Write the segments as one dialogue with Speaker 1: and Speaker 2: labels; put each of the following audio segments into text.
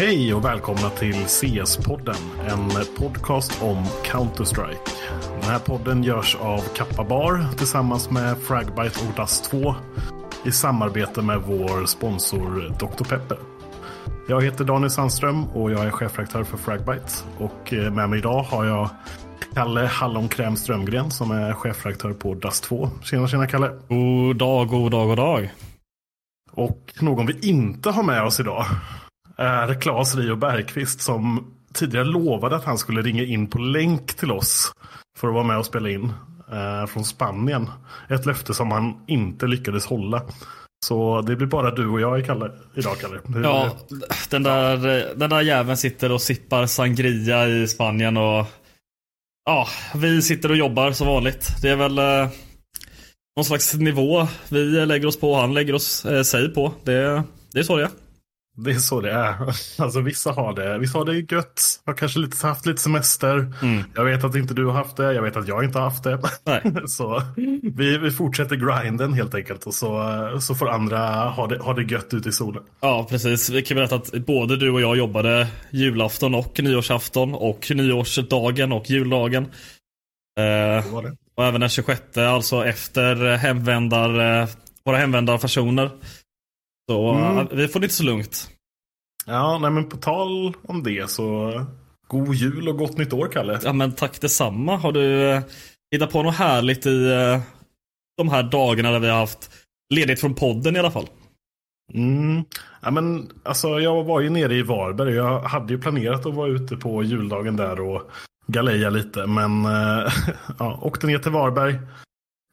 Speaker 1: Hej och välkomna till CS-podden, en podcast om Counter-Strike. Den här podden görs av Kappa Bar tillsammans med Fragbite och Dust 2 i samarbete med vår sponsor Dr. Pepper. Jag heter Daniel Sandström och jag är chefredaktör för Fragbite. Och eh, med mig idag har jag Kalle Hallonkräm Strömgren som är chefredaktör på Dust 2. Tjena, tjena Kalle.
Speaker 2: God dag, god dag, god dag.
Speaker 1: Och någon vi inte har med oss idag är Claes Rio Bergqvist som tidigare lovade att han skulle ringa in på länk till oss för att vara med och spela in eh, från Spanien. Ett löfte som han inte lyckades hålla. Så det blir bara du och jag i Kalle, idag, Kalle. Hur,
Speaker 2: Ja, den där, den där jäveln sitter och sippar sangria i Spanien och Ja, vi sitter och jobbar som vanligt. Det är väl eh, någon slags nivå vi lägger oss på och han lägger oss eh, sig på. Det, det är så det är.
Speaker 1: Det är så det är. Alltså vissa har det. Vissa har det gött. Har kanske lite, haft lite semester. Jag vet att inte du har haft det. Jag vet att jag inte har haft det.
Speaker 2: Nej.
Speaker 1: så vi, vi fortsätter grinden helt enkelt. Och så, så får andra ha det, ha det gött ute i solen.
Speaker 2: Ja, precis. Vi kan berätta att både du och jag jobbade julafton och nyårsafton och nyårsdagen och juldagen. Eh, och även den 26, alltså efter hemvändar, eh, våra hemvändarfasoner. Så eh, vi får det inte så lugnt.
Speaker 1: Ja, nej men på tal om det så god jul och gott nytt år Kalle.
Speaker 2: Ja men tack detsamma. Har du eh, hittat på något härligt i eh, de här dagarna där vi har haft ledigt från podden i alla fall?
Speaker 1: Mm. Ja, men, alltså, jag var ju nere i Varberg. Jag hade ju planerat att vara ute på juldagen där och galeja lite. Men eh, ja, åkte ner till Varberg.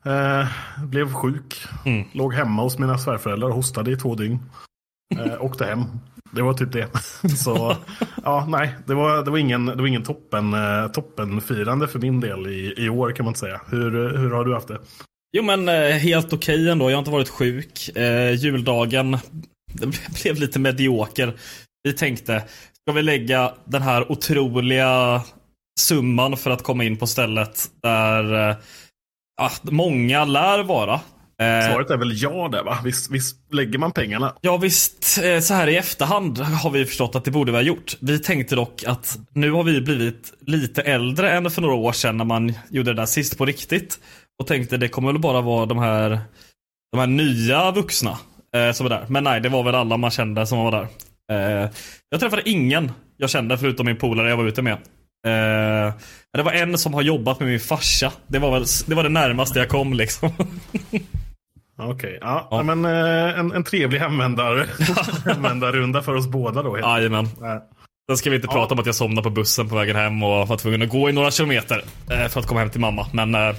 Speaker 1: Eh, blev sjuk.
Speaker 2: Mm.
Speaker 1: Låg hemma hos mina svärföräldrar och hostade i två dygn. Eh, åkte hem. Det var typ det. Så ja, nej, det var, det var ingen, det var ingen toppen, eh, toppenfirande för min del i, i år kan man inte säga. Hur, hur har du haft det?
Speaker 2: Jo men eh, helt okej ändå. Jag har inte varit sjuk. Eh, juldagen blev lite medioker. Vi tänkte, ska vi lägga den här otroliga summan för att komma in på stället där ja, många lär vara. Eh,
Speaker 1: Svaret är väl ja där va? Visst, visst lägger man pengarna?
Speaker 2: Ja visst, eh, så här i efterhand har vi förstått att det borde vi ha gjort. Vi tänkte dock att nu har vi blivit lite äldre än för några år sedan när man gjorde det där sist på riktigt. Och tänkte det kommer väl bara vara de här, de här nya vuxna eh, som är där. Men nej, det var väl alla man kände som var där. Eh, jag träffade ingen jag kände förutom min polare jag var ute med. Men det var en som har jobbat med min farsa. Det var, väl, det var det närmaste jag kom liksom.
Speaker 1: Okej, ja, men eh, en, en trevlig hemvändar, hemvändarrunda för oss båda då.
Speaker 2: Jajamän. Sen ska vi inte prata om att jag somnade på bussen på vägen hem och var tvungen att gå i några kilometer eh, för att komma hem till mamma. Men eh,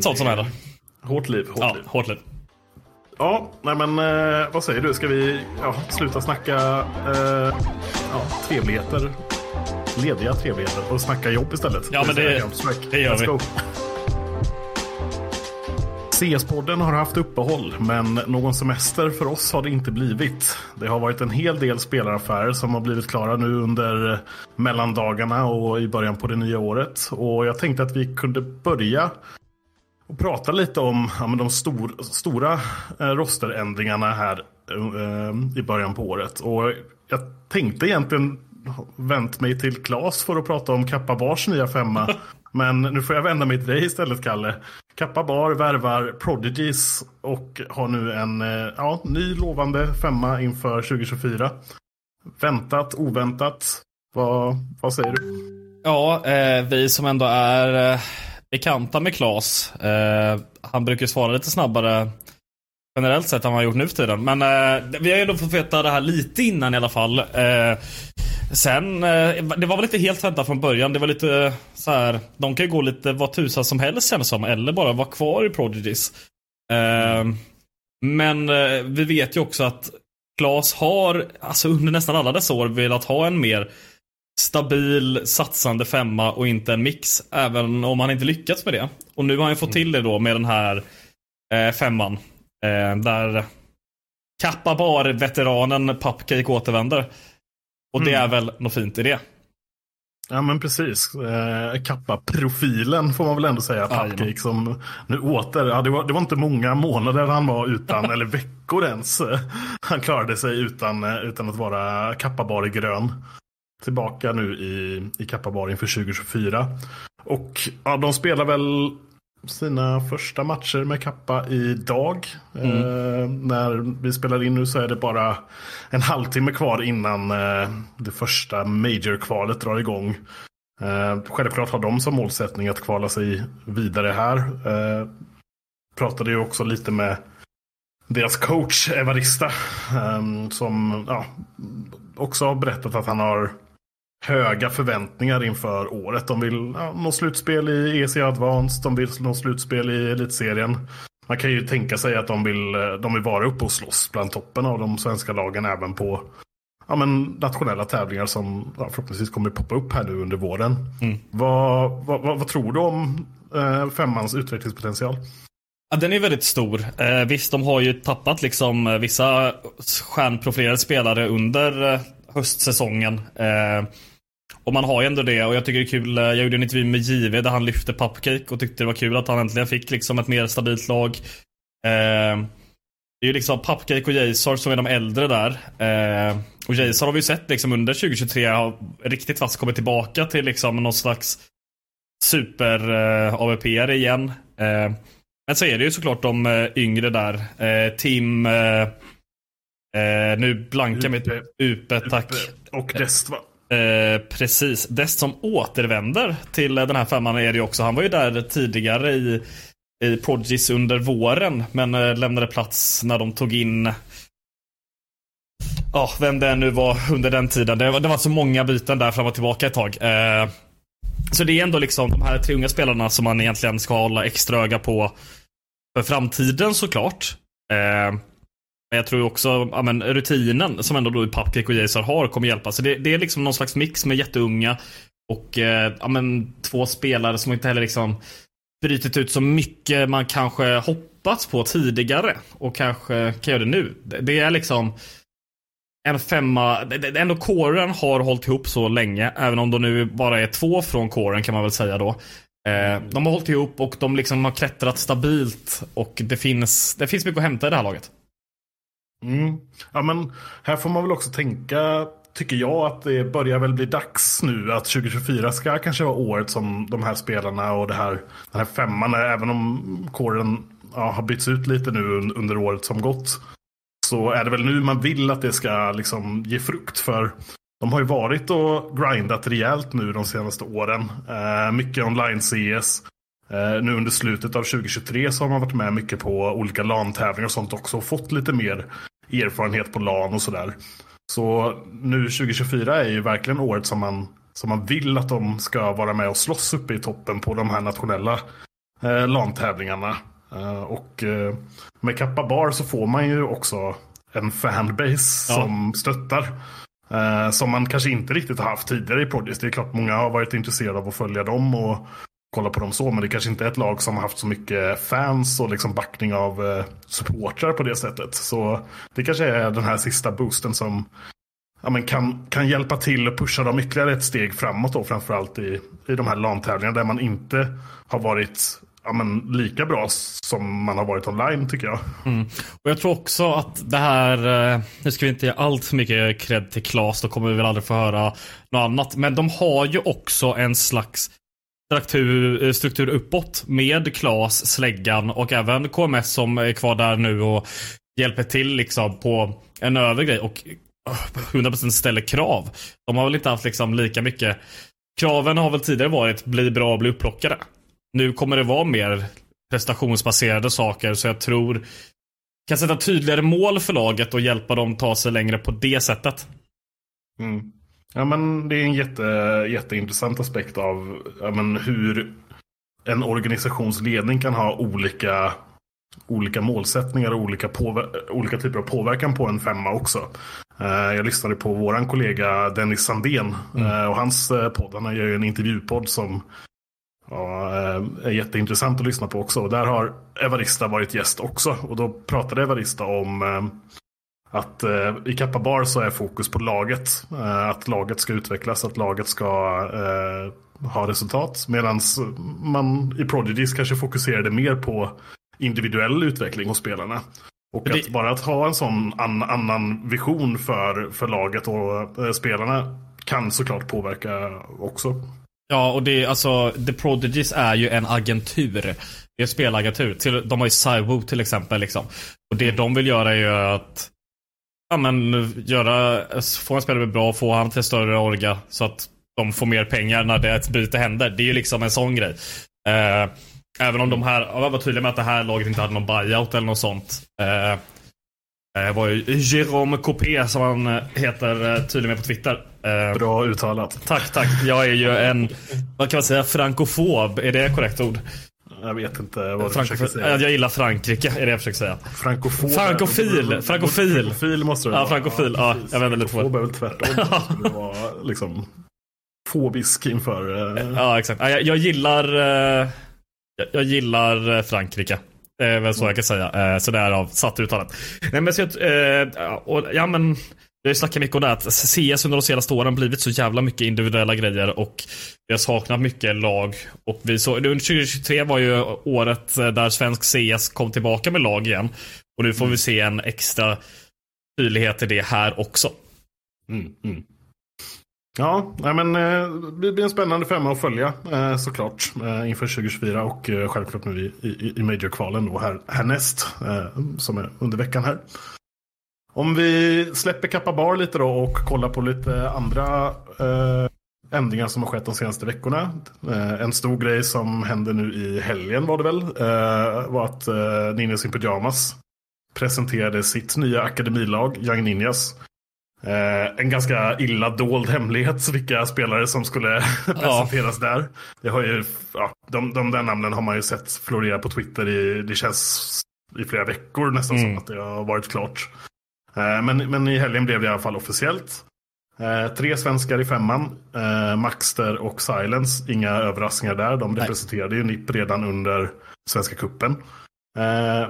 Speaker 2: sånt som händer.
Speaker 1: Hårt liv, hårt
Speaker 2: Ja,
Speaker 1: liv.
Speaker 2: hårt liv.
Speaker 1: Ja, nej men vad säger du? Ska vi ja, sluta snacka eh, ja, trevligheter? Lediga trevligheter och snacka jobb istället.
Speaker 2: Ja, men det, det gör vi.
Speaker 1: CS-podden har haft uppehåll, men någon semester för oss har det inte blivit. Det har varit en hel del spelaraffärer som har blivit klara nu under mellandagarna och i början på det nya året. Och jag tänkte att vi kunde börja och prata lite om ja, de stor, stora eh, rosterändringarna här eh, i början på året. Och jag tänkte egentligen vänt mig till Claes för att prata om Kappa Bars nya femma. Men nu får jag vända mig till dig istället, Kalle. Kappa Bar värvar Prodigies och har nu en eh, ja, ny lovande femma inför 2024. Väntat, oväntat. Vad, vad säger du?
Speaker 2: Ja, eh, vi som ändå är eh, bekanta med Klas. Eh, han brukar svara lite snabbare generellt sett än vad han gjort nu för tiden. Men eh, vi har ju ändå fått veta det här lite innan i alla fall. Eh, sen, eh, det var väl inte helt väntat från början. Det var lite eh, så här. De kan ju gå lite vad tusan som helst känns som. Eller bara vara kvar i Prodigies. Eh, men eh, vi vet ju också att Klas har, alltså under nästan alla dessa år, velat ha en mer stabil, satsande femma och inte en mix. Även om han inte lyckats med det. Och nu har han fått till det då med den här femman. Eh, där Kappa Bar-veteranen Pupcake återvänder. Och det är väl något fint i det.
Speaker 1: Ja men precis. Eh, Kappa-profilen får man väl ändå säga. Pupcake som nu åter. Ja, det, var, det var inte många månader han var utan, eller veckor ens. Han klarade sig utan, eh, utan att vara Kappa-bar i grön. Tillbaka nu i, i Kappa-bar inför 2024. Och ja, de spelar väl sina första matcher med Kappa idag. Eh, när vi spelar in nu så är det bara en halvtimme kvar innan eh, det första Major-kvalet drar igång. Eh, självklart har de som målsättning att kvala sig vidare här. Eh, pratade ju också lite med deras coach Evarista. Eh, som ja, också har berättat att han har höga förväntningar inför året. De vill ja, nå slutspel i EC Advanced, de vill nå slutspel i Elitserien. Man kan ju tänka sig att de vill, eh, de vill vara uppe och slåss bland toppen av de svenska lagen även på ja, men nationella tävlingar som ja, förhoppningsvis kommer poppa upp här nu under våren. Vad, vad, vad, vad tror du om eh, femmans utvecklingspotential?
Speaker 2: Ja, den är väldigt stor. Eh, visst, de har ju tappat liksom eh, vissa stjärnprofilerade spelare under eh, höstsäsongen. Eh, och man har ju ändå det och jag tycker det är kul. eh, Jag gjorde en intervju med JV där han lyfte Pupcake och tyckte det var kul att han äntligen fick liksom ett mer stabilt lag. Eh, det är ju liksom Pupcake och Jazar som är de äldre där. Eh, och Jazar har vi ju sett liksom under 2023 har riktigt fast kommit tillbaka till liksom någon slags super eh, AVP igen. Eh, men så är det ju såklart de eh, yngre där. Eh, Tim, nu blankar mitt
Speaker 1: Upe.
Speaker 2: Upe, tack.
Speaker 1: Och Dest va?
Speaker 2: Eh, precis. Dest som återvänder till eh, den här femman är det ju också. Han var ju där tidigare i, i Prodigies under våren. Men eh, lämnade plats när de tog in Ja, vem det nu var under den tiden. Det var, det var så många byten där fram och tillbaka ett tag. Eh, så det är ändå liksom de här tre unga spelarna som man egentligen ska hålla extra öga på för framtiden såklart. Eh, men jag tror ju också ja, men, rutinen som ändå då Pupcake och Jason har kommer hjälpa. Så det, det är liksom någon slags mix med jätteunga och eh, ja, men, två spelare som inte heller liksom brutit ut så mycket man kanske hoppats på tidigare och kanske kan göra det nu. Det, det är liksom en femma, det- ändå kåren har hållit ihop så länge, även om de nu bara är två från kåren kan man väl säga då. Eh, de har hållit ihop och de liksom har klättrat stabilt och det finns, det finns mycket att hämta i det här laget.
Speaker 1: Mm. Ja, men här får man väl också tänka, tycker jag, att det börjar väl bli dags nu att 2024 ska kanske vara året som de här spelarna och det här, den här femman, även om kåren ja, har bytts ut lite nu under året som gått. Så är det väl nu man vill att det ska liksom ge frukt för de har ju varit och grindat rejält nu de senaste åren. Eh, mycket online CS. Eh, nu under slutet av 2023 så har man varit med mycket på olika LAN-tävlingar och sånt också och fått lite mer erfarenhet på LAN och sådär. Så nu 2024 är ju verkligen året som man, som man vill att de ska vara med och slåss uppe i toppen på de här nationella eh, LAN-tävlingarna. Eh, och eh, med Kappa Bar så får man ju också en fanbase
Speaker 2: Ja.
Speaker 1: som stöttar. Eh, som man kanske inte riktigt har haft tidigare i Prodigy. Det är klart många har varit intresserade av att följa dem och kolla på dem så. Men det kanske inte är ett lag som har haft så mycket fans och liksom backning av eh, supportrar på det sättet. Så det kanske är den här sista boosten som ja, men kan, kan hjälpa till och pusha dem ytterligare ett steg framåt. Då, framförallt i, i de här LAN-tävlingarna där man inte har varit ja, men, lika bra som man har varit online tycker jag.
Speaker 2: Mm. Och Jag tror också att det här, eh, nu ska vi inte ge allt för mycket cred till Klas, då kommer vi väl aldrig få höra något annat. Men de har ju också en slags struktur, eh, struktur uppåt med Klas, Släggan och även KMS som är kvar där nu och hjälper till liksom på en övre grej. Och eh, 100% ställer krav. De har väl inte haft liksom lika mycket. Kraven har väl tidigare varit bli bra och bli upplockade. Nu kommer det vara mer prestationsbaserade saker så jag tror kan sätta tydligare mål för laget och hjälpa dem ta sig längre på det sättet.
Speaker 1: Mm. Ja men det är en jätte, jätteintressant aspekt av ja, men hur en organisationsledning kan ha olika, olika målsättningar och olika, olika typer av påverkan på en femma också. Uh, jag lyssnade på våran kollega Dennis Sandén mm. uh, och hans uh, podd. Han gör ju en intervjupodd som är jätteintressant att lyssna på också. Och där har Evarista varit gäst också. Och då pratade Evarista om att eh, i Kappa Bar så är fokus på laget. Eh, att laget ska utvecklas, att laget ska eh, ha resultat. Medan man i Prodigies kanske fokuserade mer på individuell utveckling hos spelarna. Och att bara att ha en sån an annan vision för, för laget och eh, spelarna kan såklart påverka också.
Speaker 2: Ja, och det är alltså, The Prodigies är ju en agentur. Det är en spelagentur. de har ju Cywo till exempel. Liksom. Och det de vill göra är ju att ja, men, göra, få en spelare bra, få han till större orga så att de får mer pengar när det ett byte händer. Det är ju liksom en sån grej. Eh, även om de här, jag var tydlig med att det här laget inte hade någon buyout eller något sånt. Eh, det var ju Jérôme Copé som han eh, heter eh, tydligen med på Twitter.
Speaker 1: Eh, bra uttalat.
Speaker 2: Tack, tack. Jag är ju en, vad kan man säga, frankofob. Är det korrekt ord?
Speaker 1: Jag vet inte vad du försöker säga.
Speaker 2: Jag gillar Frankrike, är det jag försöker säga.
Speaker 1: Frankofob.
Speaker 2: Frankofil. Frankofil.
Speaker 1: Frankofil måste det
Speaker 2: Ja, frankofil. Ja, jag vänder lite på
Speaker 1: det. är väl tvärtom. Det var liksom fobisk inför...
Speaker 2: Uh... Ja, exakt. Jag, jag gillar... Uh, jag, gillar Frankrike. Det är väl så jag kan säga. Så det är av satt uttalet. Nej men så jag, och, ja men vi har snackat mycket om det att CS under de senaste åren blivit så jävla mycket individuella grejer och vi har saknat mycket lag. Och vi så, under 2023 var ju året där svensk CS kom tillbaka med lag igen. Och nu får vi se en extra tydlighet i det här också.
Speaker 1: Mm, mm. Ja, nej men eh, det blir en spännande femma att följa eh, såklart eh, inför 2024 och självklart nu i, i, i Major-kvalen då här, härnäst som är under veckan här. Om vi släpper Kappa Bar lite då och kollar på lite andra eh, ändringar som har skett de senaste veckorna. Eh, en stor grej som hände nu i helgen var det väl. Eh, var att eh, Ninjas in Pyjamas presenterade sitt nya akademilag, Young Ninjas. Eh, en ganska illa dold hemlighet vilka spelare som skulle presenteras ja. där. Det har ju, ja, de, de där namnen har man ju sett florera på Twitter i, det känns i flera veckor nästan mm. som att det har varit klart. Eh, men, men i helgen blev det i alla fall officiellt. Eh, tre svenskar i femman. Eh, Maxter och Silence. Inga överraskningar där. De representerade ju NIP redan under Svenska Kuppen.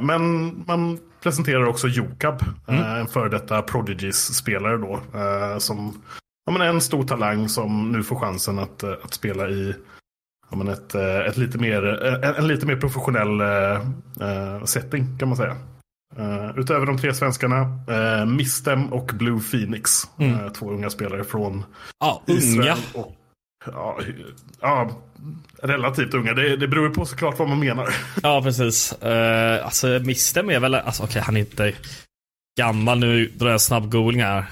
Speaker 1: Men man presenterar också Jokab. Mm. En före detta Prodigies-spelare då. Som ja, men en stor talang som nu får chansen att, att spela i ja, men ett, ett lite mer, en, en lite mer professionell setting kan man säga. Uh, utöver de tre svenskarna, uh, Mistem och Blue Phoenix. Mm. Uh, två unga spelare från
Speaker 2: ja, Israel. Unga. Och,
Speaker 1: ja, ja, relativt unga. Det, det beror på såklart vad man menar.
Speaker 2: Ja, precis. Uh, alltså Mistem är väl, alltså, okej okay, han är inte gammal nu, drar jag snabb googling här.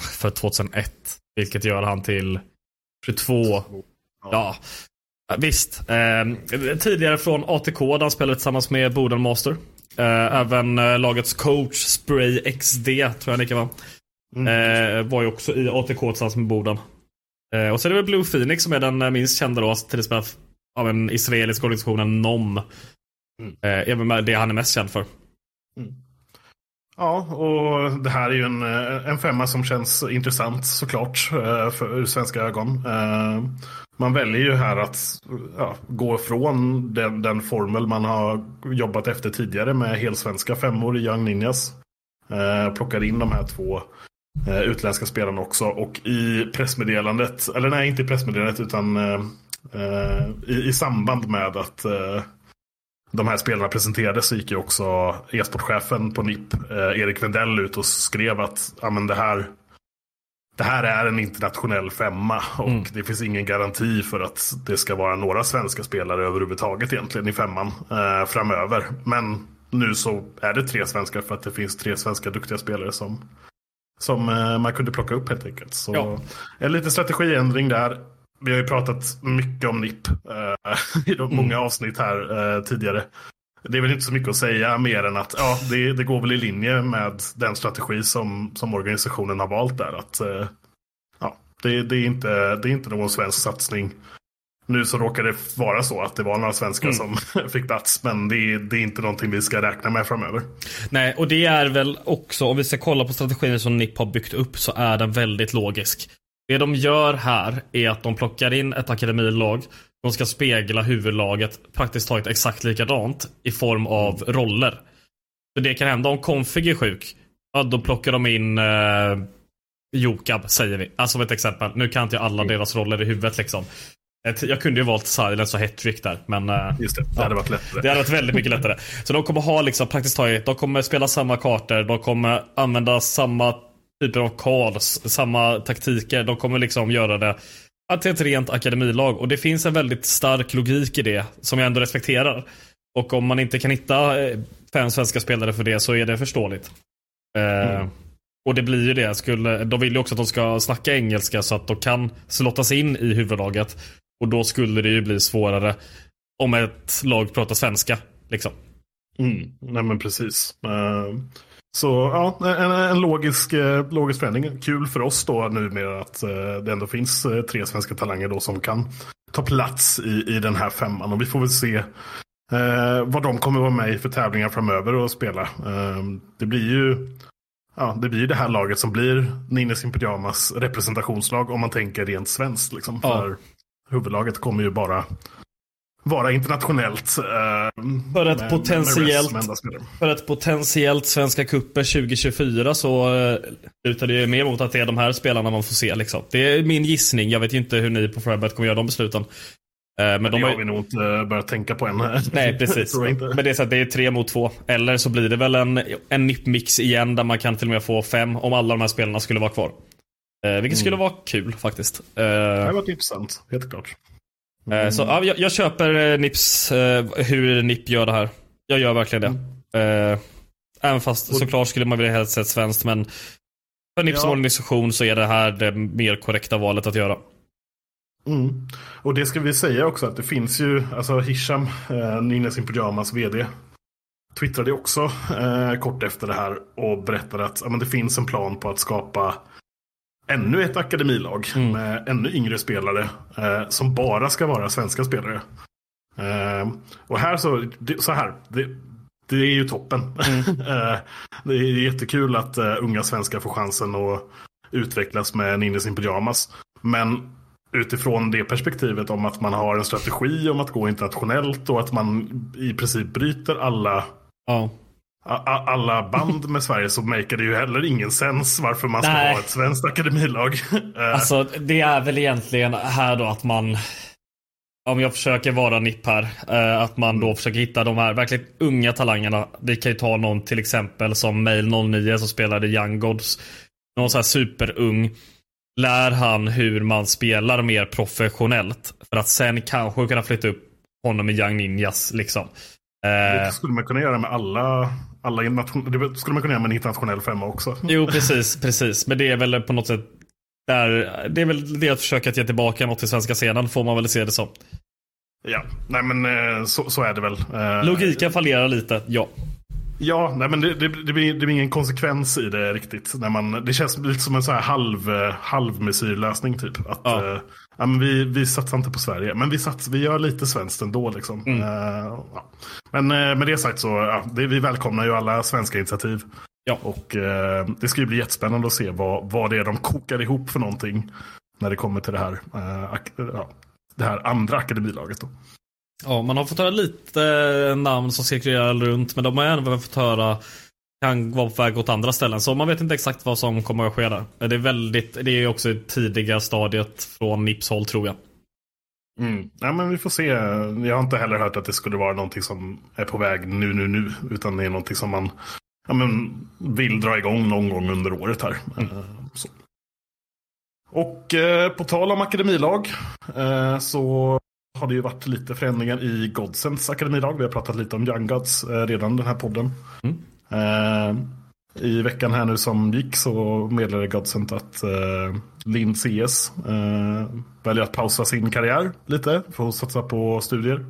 Speaker 2: För 2001. Vilket gör han till 22. Ja. ja. Visst. Tidigare från ATK där han spelade tillsammans med Bodenmaster. Uh, även uh, lagets coach Spray XD, tror jag Nicke var. Mm. Uh, var ju också i ATK tillsammans med Boden. och så är det väl Blue Phoenix som är den minst kända då, till exempel av den israeliska organisationen NOM. Mm. även med det han är mest känd för. Mm.
Speaker 1: Ja, och det här är ju en, en femma som känns intressant såklart för, ur svenska ögon. Man väljer ju här att ja, gå från den, den, formel man har jobbat efter tidigare med helsvenska femmor i Young Ninjas. Eh, plockar in de här två eh, utländska spelarna också. Och i pressmeddelandet, eller nej inte i pressmeddelandet utan eh, eh i, i, samband med att eh, de här spelarna presenterades så gick ju också e-sportchefen på NIP, eh, Erik Wendell, ut och skrev att men det här det här är en internationell femma och mm. det finns ingen garanti för att det ska vara några svenska spelare överhuvudtaget egentligen i femman eh, framöver. Men nu så är det tre svenskar för att det finns tre svenska duktiga spelare som, som eh, man kunde plocka upp helt enkelt. Så ja. en liten strategiändring där. Vi har ju pratat mycket om NIP eh, i de många mm. avsnitt här eh, tidigare. Det är väl inte så mycket att säga mer än att ja, det, det går väl i linje med den strategi som, som organisationen har valt där. Att, eh, ja, det, det, är inte, det är inte någon svensk satsning. Nu så råkar det vara så att det var några svenskar mm. som fick plats. Men det, det, är inte någonting vi ska räkna med framöver.
Speaker 2: Nej, och det är väl också, om vi ska kolla på strategin som NIP har byggt upp, så är den väldigt logisk. Det de gör här är att de plockar in ett akademilag de ska spegla huvudlaget praktiskt taget exakt likadant i form av roller. Så det kan hända om Config är sjuk. Ja, då plockar de in eh, Jokab, säger vi. Alltså som ett exempel. Nu kan inte jag alla deras roller i huvudet liksom. Jag kunde ju valt Silence och Hetrick där. Men,
Speaker 1: eh, Just det, det ja, hade varit lättare.
Speaker 2: Det hade varit väldigt mycket lättare. Så de kommer ha liksom praktiskt taget, de kommer spela samma kartor, de kommer använda samma typer av calls, samma taktiker. De kommer liksom göra det till ett rent akademilag. Och det finns en väldigt stark logik i det som jag ändå respekterar. Och om man inte kan hitta eh, fem svenska spelare för det så är det förståeligt. Eh, mm. och det blir ju det. Skulle, de vill ju också att de ska snacka engelska så att de kan slottas in i huvudlaget. Och då skulle det ju bli svårare om ett lag pratar svenska. Liksom.
Speaker 1: Mm. Nej men precis. Uh, så ja, en, en logisk, eh, logisk förändring. Kul för oss då numera att eh, det ändå finns eh, tre svenska talanger då som kan ta plats i, i den här femman. Och vi får väl se eh, vad de kommer vara med i för tävlingar framöver och spela. Eh, det blir ju ja, det blir det här laget som blir Nines in Pyjamas representationslag om man tänker rent svenskt. Liksom. Ja. För huvudlaget kommer ju bara vara internationellt. Eh,
Speaker 2: för, ett med, potentiellt, med för ett potentiellt Svenska Cuper 2024 så eh, lutar det ju mer mot att det är de här spelarna man får se. Liksom. Det är min gissning. Jag vet ju inte hur ni på Frabet kommer göra de besluten.
Speaker 1: Eh, men, men de det har vi nog inte börjat tänka på än.
Speaker 2: Nej, precis. men det är, så att det är tre mot två. Eller så blir det väl en, en NIP-mix igen där man kan till och med få fem om alla de här spelarna skulle vara kvar. Eh, vilket mm. skulle vara kul faktiskt.
Speaker 1: Eh, det varit intressant, helt klart.
Speaker 2: Mm. Så ja, jag, jag, köper eh, Nips, eh, hur Nip gör det här. Jag gör verkligen det. Mm. Även fast såklart skulle man vilja helst sett svenskt men för Nips ja. organisation så är det här det mer korrekta valet att göra.
Speaker 1: Mm. Och det ska vi säga också att det finns ju, alltså Hisham, eh, in Pyjamas vd, twittrade också eh, kort efter det här och berättade att ja, men det finns en plan på att skapa ännu ett akademilag mm. med ännu yngre spelare eh, som bara ska vara svenska spelare. Eh, och här så, det, så här, det, det är ju toppen. Mm. eh, det är jättekul att uh, unga svenskar får chansen att utvecklas med Ninjas in Pyjamas. Men utifrån det perspektivet om att man har en strategi om att gå internationellt och att man i princip bryter alla
Speaker 2: ja
Speaker 1: alla band med Sverige så make det ju heller ingen sens varför man ska Nej. ha ett svenskt akademilag.
Speaker 2: Eh. alltså det är väl egentligen här då att man om jag försöker vara nipp här. Eh, att man då mm. försöker hitta de här verkligen unga talangerna. Vi kan ju ta någon till exempel som Mail 09 som spelade Young Gods. Någon så här superung. Lär han hur man spelar mer professionellt. För att sen kanske kunna flytta upp honom i Young Ninjas liksom.
Speaker 1: Det skulle man kunna göra med alla alla det skulle man kunna göra med en internationell femma också.
Speaker 2: Jo, precis, precis. Men det är väl på något sätt där, det är väl det att försöka ge tillbaka något till svenska scenen, får man väl se det som.
Speaker 1: Ja, nej men eh, så, så är det väl.
Speaker 2: Eh, Logiken fallerar lite, ja.
Speaker 1: Ja, nej men det, det, det, blir, det blir ingen konsekvens i det riktigt. När man, det känns lite som en så här halv, halvmesyrlösning typ. Att, ja. Ja, men vi, vi satsar inte på Sverige, men vi, sats, vi gör lite svenskt ändå. Liksom. Mm. Uh, ja. Men uh, med det sagt så, ja, det, vi välkomnar ju alla svenska initiativ.
Speaker 2: Ja.
Speaker 1: Och eh, det ska ju bli jättespännande att se vad, vad det är de kokar ihop för någonting. När det kommer till det här, ja, det här andra akademilaget. Då.
Speaker 2: Ja, man har fått höra lite namn som cirkulerar runt, men de har även fått höra kan vara på väg åt andra ställen. Så man vet inte exakt vad som kommer att ske där. Det är väldigt, det är också i tidiga stadiet från Nips håll tror jag.
Speaker 1: Mm. Ja, men vi får se. Jag har inte heller hört att det skulle vara någonting som är på väg nu, nu, nu. Utan det är någonting som man ja, men, vill dra igång någon gång under året här. Eh, så. Och eh, på tal om akademilag eh, så har det ju varit lite förändringar i Godsends akademilag. Vi har pratat lite om Young Gods eh, redan den här podden. Eh, I veckan här nu som gick så meddelade Godsend att eh, Linn CS eh, väljer att pausa sin karriär lite för att satsa på studier.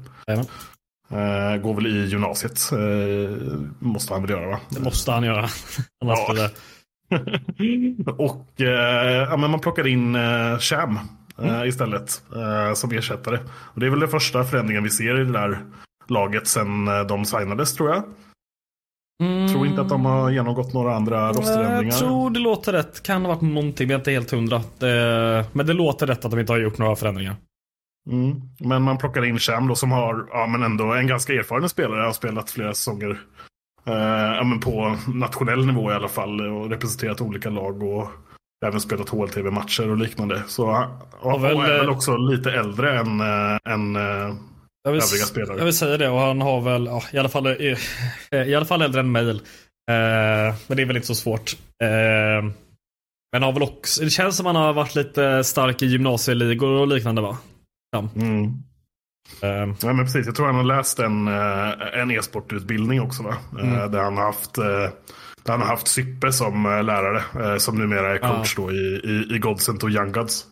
Speaker 1: Eh, går väl i gymnasiet. Eh, måste han väl göra va?
Speaker 2: Det måste han göra. Annars
Speaker 1: Ja.
Speaker 2: det...
Speaker 1: och eh, ja, men man plockar in eh, Sham eh, istället eh, som ersättare. Och det är väl den första förändringen vi ser i det där laget sen eh, de signades tror jag. Tror inte att de har genomgått några andra rosterändringar.
Speaker 2: Mm. Jag tror det låter rätt. Kan ha varit någonting, men jag är inte helt hundra. Det... Men det låter rätt att de inte har gjort några förändringar.
Speaker 1: Mm. Men man plockar in Sham då som har ja, men ändå en ganska erfaren spelare. Har spelat flera säsonger eh, ja, men på nationell nivå i alla fall. Och representerat olika lag och även spelat HLTV-matcher och liknande. Så och,
Speaker 2: väl,
Speaker 1: och är väl
Speaker 2: eh,
Speaker 1: också lite äldre än, äh, än eh,
Speaker 2: Jag vill,
Speaker 1: Övriga spelare.
Speaker 2: jag vill säga det och han har väl, ja, i alla fall, eh, i alla fall äldre än mail. Eh, men det är väl inte så svårt. Eh, men har väl också, det känns som han har varit lite stark i gymnasieligor och liknande va? Ja.
Speaker 1: mm.
Speaker 2: Eh,
Speaker 1: Ja, men precis. Jag tror han har läst en, eh, en e-sportutbildning också. Va? Eh,
Speaker 2: Mm.
Speaker 1: Där han har haft, eh, där han har haft Syppe som eh, lärare. eh, Som numera är coach då i, i, i Godsent och Young Gods.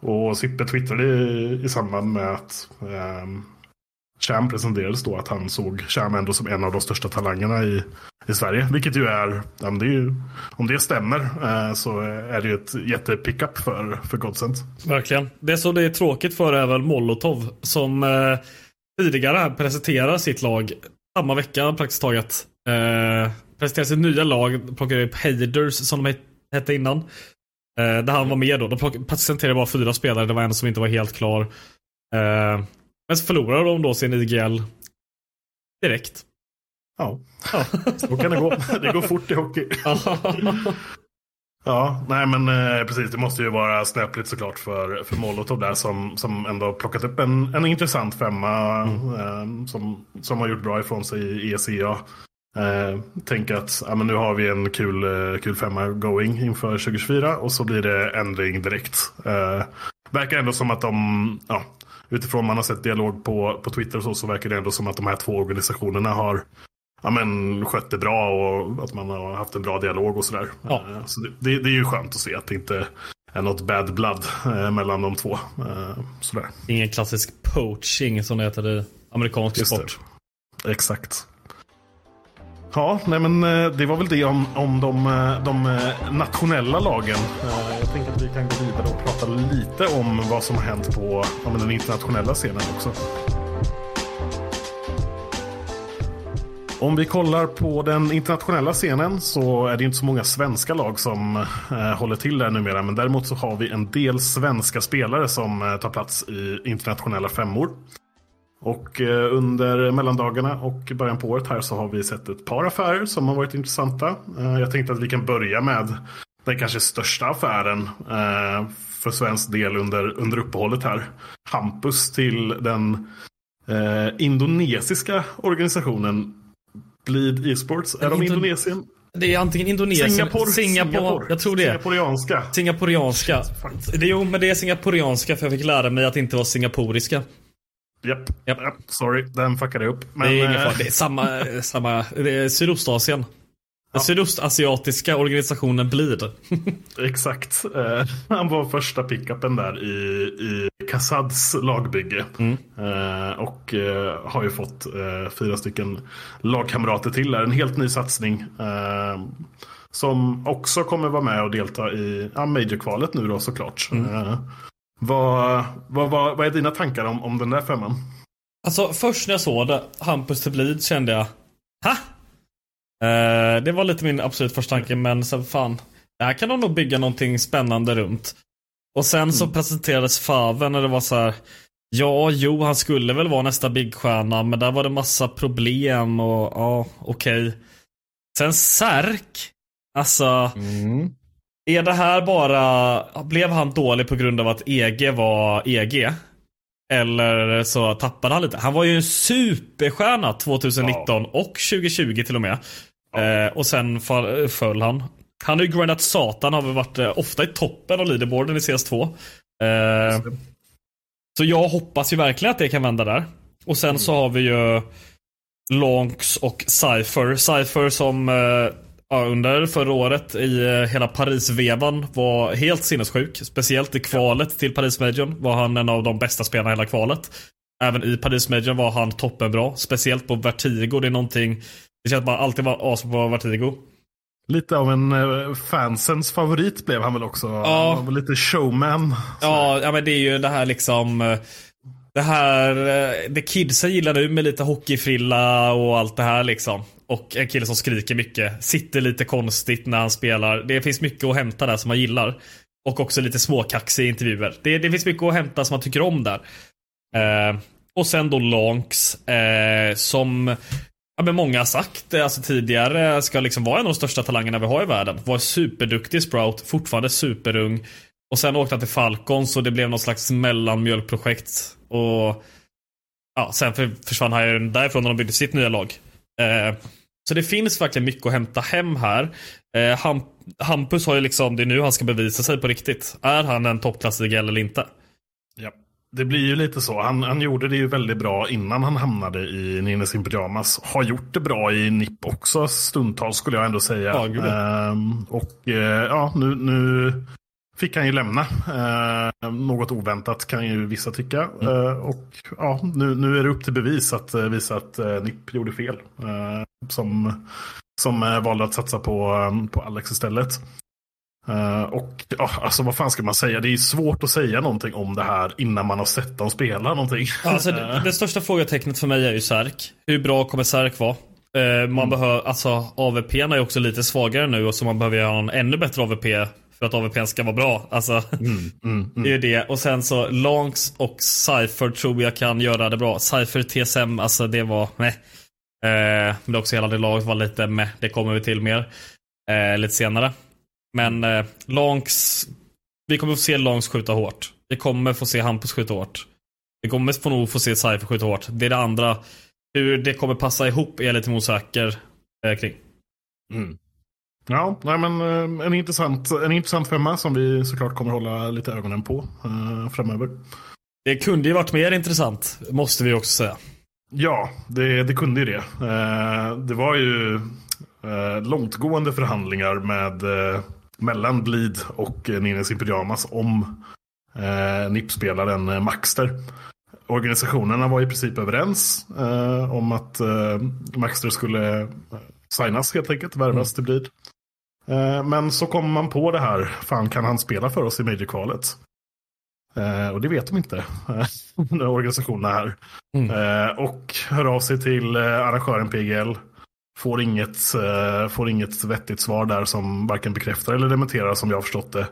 Speaker 1: Och Syppe twittrade i, i samband med att um, Cham presenterades då att han såg Cham ändå som en av de största talangerna i, i Sverige. Vilket ju är, ja, det är ju om det stämmer eh, så är det ju ett jättepickup för, för Godsent.
Speaker 2: verkligen. Det som det är tråkigt för är väl Molotov som eh, tidigare presenterar sitt lag samma vecka praktiskt taget. Eh, presenterar sitt nya lag, plockar upp Haders som de hette innan. Eh, där han var med då. De presenterade bara fyra spelare, det var en som inte var helt klar. Eh, men så förlorade de då sin IGL direkt.
Speaker 1: Ja,
Speaker 2: Ja.
Speaker 1: så kan det gå. Det går fort i hockey. Ja, nej men eh, precis. Det måste ju vara snöpligt såklart för, för Molotov där som, som ändå har plockat upp en, en intressant femma eh, som, som har gjort bra ifrån sig i ECA. Eh, tänk att ja, men nu har vi en kul, eh, kul femma going inför 2024 och så blir det ändring direkt. Eh, verkar ändå som att de, ja, utifrån man har sett dialog på, på Twitter och så, så verkar det ändå som att de här två organisationerna har ja, men, skött det bra och att man har haft en bra dialog och sådär.
Speaker 2: Ja.
Speaker 1: Eh, Så det, det, det är ju skönt att se att det inte är något bad blood eh, mellan de två. Eh, sådär.
Speaker 2: Ingen klassisk poaching som det heter i amerikansk
Speaker 1: Just
Speaker 2: sport.
Speaker 1: det. Exakt. Ja, nej men eh, det var väl det om, om de, eh, de eh, nationella lagen. Jag tänker att vi kan gå vidare och prata lite om vad som har hänt på den internationella scenen också. Om vi kollar på den internationella scenen så är det inte så många svenska lag som eh, håller till där numera. Men däremot så har vi en del svenska spelare som eh, tar plats i internationella femmor. Och eh, under mellandagarna och början på året här så har vi sett ett par affärer som har varit intressanta. Eh, jag tänkte att vi kan börja med den kanske största affären eh, för svensk del under, under uppehållet här. Hampus till den indonesiska organisationen Bleed Esports. Är de
Speaker 2: Indon-
Speaker 1: Indonesien?
Speaker 2: Det är antingen Indonesien,
Speaker 1: Singapore.
Speaker 2: Singapore, jag tror det.
Speaker 1: Singaporianska.
Speaker 2: Singaporianska. Det, jo, men det är singaporianska för jag fick lära mig att inte var singaporiska.
Speaker 1: Japp.
Speaker 2: Japp.
Speaker 1: Japp, Sorry, den fuckade upp. Men,
Speaker 2: det är ingen
Speaker 1: eh,
Speaker 2: fara. Det är samma, eh, samma det är Sydostasien. Den sydostasiatiska organisationen Bleed.
Speaker 1: Exakt. Eh, han var första pickupen där i, i Kassads lagbygge. Eh, och eh, har ju fått eh, fyra stycken lagkamrater till där. En helt ny satsning. Som också kommer vara med och delta i ja, Major-kvalet nu då såklart. Eh, vad, vad, vad, vad är dina tankar om, om den där femman?
Speaker 2: Alltså först när jag såg det, Hampus Bleed, kände jag Ha? Eh, det var lite min absolut första tanke, men så fan. Det här kan de nog bygga någonting spännande runt. Och sen så presenterades Faven och det var så här. Ja, jo, han skulle väl vara nästa bigstjärna, men där var det massa problem och ja, okej. Okay. Sen Särk. Alltså. Är det här bara, blev han dålig på grund av att EG var EG? Eller så tappade han lite. Han var ju en superstjärna 2019 ja. och 2020 till och med. Ja. Eh, och sen fall, föll han. Han har ju grindat satan, har väl varit eh, ofta i toppen av leaderboarden i CS2. Eh, så jag hoppas ju verkligen att det kan vända där. Och sen mm. så har vi ju Lonks och Cypher. Cypher som eh, ja, under förra året i eh, hela Paris-vevan var helt sinnessjuk. Speciellt i kvalet till Paris-majorn var han en av de bästa spelarna i hela kvalet. Även i Paris-majorn var han toppenbra. Speciellt på Vertigo. Det är någonting... Det känns att man alltid var as på Vertigo.
Speaker 1: Lite av en uh, fansens favorit blev han väl också. Ja. Han var lite showman.
Speaker 2: Ja, ja, men det är ju det här liksom... Det här, eh, det kidsen gillar nu med lite hockeyfrilla och allt det här liksom. Och en kille som skriker mycket. Sitter lite konstigt när han spelar. Det finns mycket att hämta där som man gillar. Och också lite småkaxig intervjuer. Det, det finns mycket att hämta som man tycker om där. Eh, och sen då Lonks. Eh, som ja, men många har sagt eh, alltså tidigare ska liksom vara en av de största talangerna vi har i världen. Var superduktig Sprout. Fortfarande superung. Och sen åkte han till Falcons och det blev någon slags mellanmjölkprojekt. Och ja, sen försvann han därifrån när de byggde sitt nya lag. Eh, så det finns verkligen mycket att hämta hem här. Eh, Ham Hampus har ju liksom, det är nu han ska bevisa sig på riktigt. Är han en toppklassig eller inte?
Speaker 1: Ja, det blir ju lite så. Han, han gjorde det ju väldigt bra innan han hamnade i Nines in Pyjamas. Har gjort det bra i NIP också stundtals skulle jag ändå säga. Ja, ehm, och eh, ja, nu, nu fick han ju lämna. Eh, något oväntat kan ju vissa tycka. Mm. Eh, och ja, nu, nu är det upp till bevis att eh, visa att eh, NIP gjorde fel. Eh, som som eh, valde att satsa på, um, på Alex istället. Uh, och ja, alltså vad fan ska man säga? Det är svårt att säga någonting om det här innan man har sett dem spela någonting.
Speaker 2: Alltså, det, det största frågetecknet för mig är ju Särk. Hur bra kommer Särk vara? Man mm. behöver, alltså AVP är också lite svagare nu och så man behöver ha en ännu bättre AVP för att AVP ska vara bra. Alltså, mm, mm, mm. det är ju det. Och sen så Longs och Cypher tror jag kan göra det bra. Cypher TSM, alltså det var, nej. Eh, men också hela det laget var lite med. Det kommer vi till mer eh, lite senare. Men eh, Longs, vi kommer få se Longs skjuta hårt. Vi kommer få se Hampus skjuta hårt. Vi kommer få nog få se Cypher skjuta hårt. Det är det andra. Hur det kommer passa ihop är jag lite osäker eh, kring.
Speaker 1: Mm. Ja, nej men eh, en intressant, en intressant femma som vi såklart kommer hålla lite ögonen på eh, framöver.
Speaker 2: Det kunde ju varit mer intressant, måste vi också säga.
Speaker 1: Ja, det, det kunde ju det. Eh, det var ju eh, långtgående förhandlingar med, eh, mellan Bleed och Nines in Pyjamas om eh, NIP-spelaren Maxter. Organisationerna var i princip överens eh, om att eh, Maxter skulle signas helt enkelt, värvas mm. till Bleed. Eh, men så kommer man på det här, fan kan han spela för oss i Major-kvalet? Eh, och det vet de inte, eh, organisationerna här. Mm. Och hör av sig till arrangören PGL. Får inget, får inget vettigt svar där som varken bekräftar eller dementerar som jag har förstått det.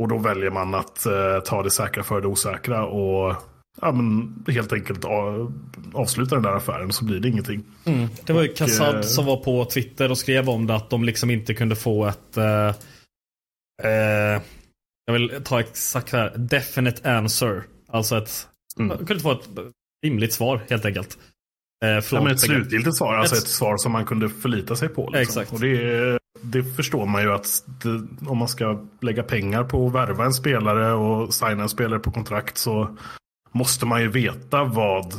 Speaker 1: Och då väljer man att ta det säkra för det osäkra och ja, men helt enkelt avsluta den där affären så blir det ingenting.
Speaker 2: Mm. Det var ju Kassad och, som var på Twitter och skrev om det att de liksom inte kunde få ett eh, jag vill ta exakt här. Definite answer. Alltså ett... Mm. Kunde få ett rimligt svar helt enkelt.
Speaker 1: Eh, från ja, men ett slutgiltigt svar. Alltså ett... ett svar som man kunde förlita sig på. Liksom.
Speaker 2: Exakt.
Speaker 1: Och det, det förstår man ju att det, om man ska lägga pengar på att värva en spelare och signa en spelare på kontrakt så måste man ju veta vad,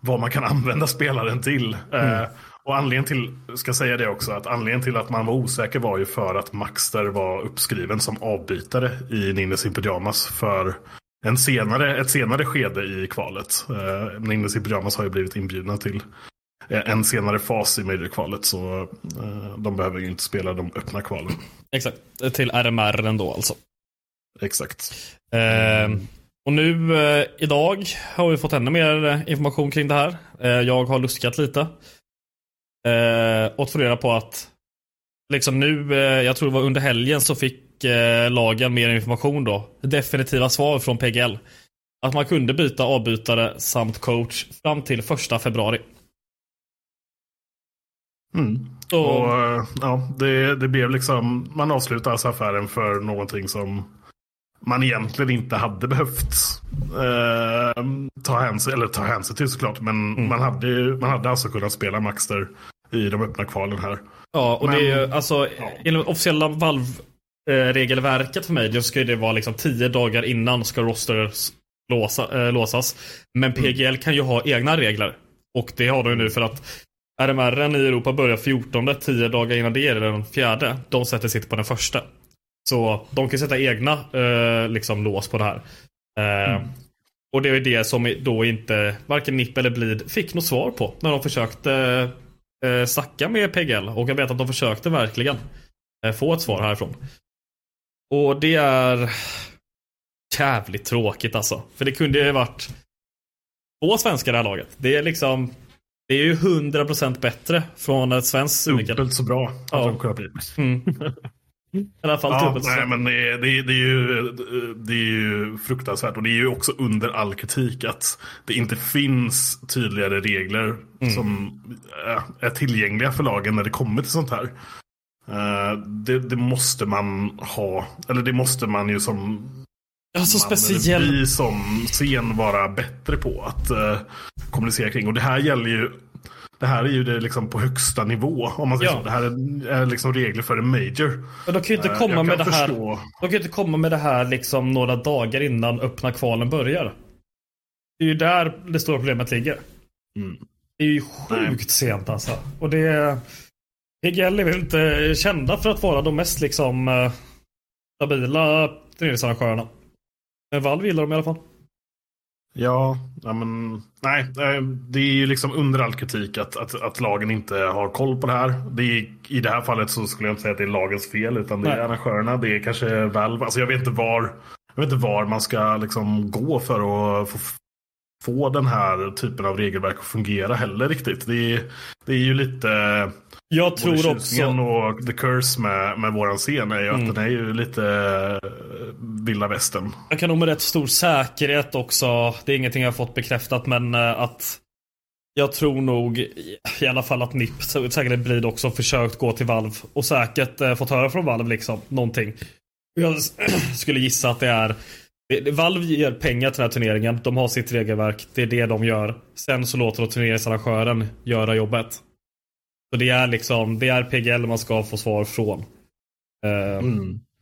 Speaker 1: vad man kan använda spelaren till. Mm. Eh, och anledningen till, ska säga det också, att anledningen till att man var osäker var ju för att Maxter var uppskriven som avbytare i Ninnes in Pyjamas för en senare, ett senare skede i kvalet. Uh, Ninnes in Pyjamas har ju blivit inbjudna till en senare fas i Major-kvalet så uh, de behöver ju inte spela de öppna kvalen.
Speaker 2: Exakt, till RMR ändå alltså.
Speaker 1: Exakt.
Speaker 2: Uh, och nu uh, idag har vi fått ännu mer information kring det här. jag har luskat lite. Eh, och få reda på att liksom nu, eh, jag tror det var under helgen så fick eh, lagen mer information då. Definitiva svar från PGL. Att man kunde byta avbytare samt coach fram till första februari.
Speaker 1: Mm.
Speaker 2: Så,
Speaker 1: Och eh, ja, det, det blev liksom, man avslutade alltså affären för någonting som man egentligen inte hade behövt eh, ta hänsyn, eller ta hänsyn till såklart. Men
Speaker 2: Mm.
Speaker 1: man, hade, man hade alltså kunnat spela Maxter i de öppna kvalen här.
Speaker 2: ja, och
Speaker 1: men-
Speaker 2: det är ju alltså,
Speaker 1: ja.
Speaker 2: enligt officiella Valve-regelverket för mig, då ska det vara liksom tio dagar innan ska roster låsa, eh, låsas. Men PGL kan ju ha egna regler. Och det har de ju nu för att RMR i Europa börjar 14, 10 dagar innan det är den fjärde. De sätter sitt på den första. Så de kan sätta egna eh, liksom lås på det här. Eh, Och det är det som då inte varken NIP eller Bleed fick något svar på när de försökte eh, snacka med PGL. Och jag vet att de försökte verkligen eh, få ett svar härifrån. Och det är jävligt tråkigt alltså. För det kunde ju varit två svenskar i det här laget. Det är liksom det är ju 100% bättre från ett svenskt synvinkel.
Speaker 1: Dubbelt så bra
Speaker 2: Ja. Mm. I alla fall
Speaker 1: Ja,
Speaker 2: dubbelt så.
Speaker 1: nej, men det, är- det, det, är ju, det är ju fruktansvärt. Och det är ju också under all kritik att det inte finns tydligare regler
Speaker 2: Mm.
Speaker 1: som är tillgängliga för lagen när det kommer till sånt här. Eh, Det, det måste man ha, eller det måste man ju som
Speaker 2: Alltså speciellt.
Speaker 1: vi som scen vara bättre på att eh, kommunicera kring. Och det här gäller ju det här är ju det liksom på högsta nivå. Om man säger
Speaker 2: Ja.
Speaker 1: så. Det här är, är liksom regler för en major.
Speaker 2: Men de kan ju inte
Speaker 1: Eh,
Speaker 2: komma
Speaker 1: jag
Speaker 2: med det här.
Speaker 1: förstå.
Speaker 2: De kan inte komma med det här liksom några dagar innan öppna kvalen börjar. Det är ju där det stora problemet ligger.
Speaker 1: Mm.
Speaker 2: Det är ju sjukt sent alltså. Och det... PGL är väl inte kända för att vara de mest liksom eh, stabila turneringsarrangörerna. Men Valve gillar dem i alla fall.
Speaker 1: Ja, ja men nej. eh, Det är ju liksom under all kritik att, att, att lagen inte har koll på det här. Det är, I det här fallet så skulle jag inte säga att det är lagens fel utan det är
Speaker 2: Nej.
Speaker 1: arrangörerna. Det är kanske Valve. Alltså jag vet inte var, jag vet inte var man ska liksom gå för att få, få den här typen av regelverk att fungera heller riktigt. Det är, det är ju lite...
Speaker 2: Jag tror också...
Speaker 1: och the curse med, med våran scen är ju
Speaker 2: Mm.
Speaker 1: att den är ju lite vilda västern.
Speaker 2: Jag kan nog med rätt stor säkerhet också. Det är ingenting jag har fått bekräftat men eh, att jag tror nog i- alla fall att NIP så- säkert blir det också försökt gå till Valve och säkert eh, fått höra från Valve liksom någonting. Jag skulle gissa att det är Valve ger pengar till den här turneringen. De har sitt regelverk. Det är det de gör. Sen så låter de turneringsarrangören göra jobbet. Så det är liksom det är PGL man ska få svar från. Eh,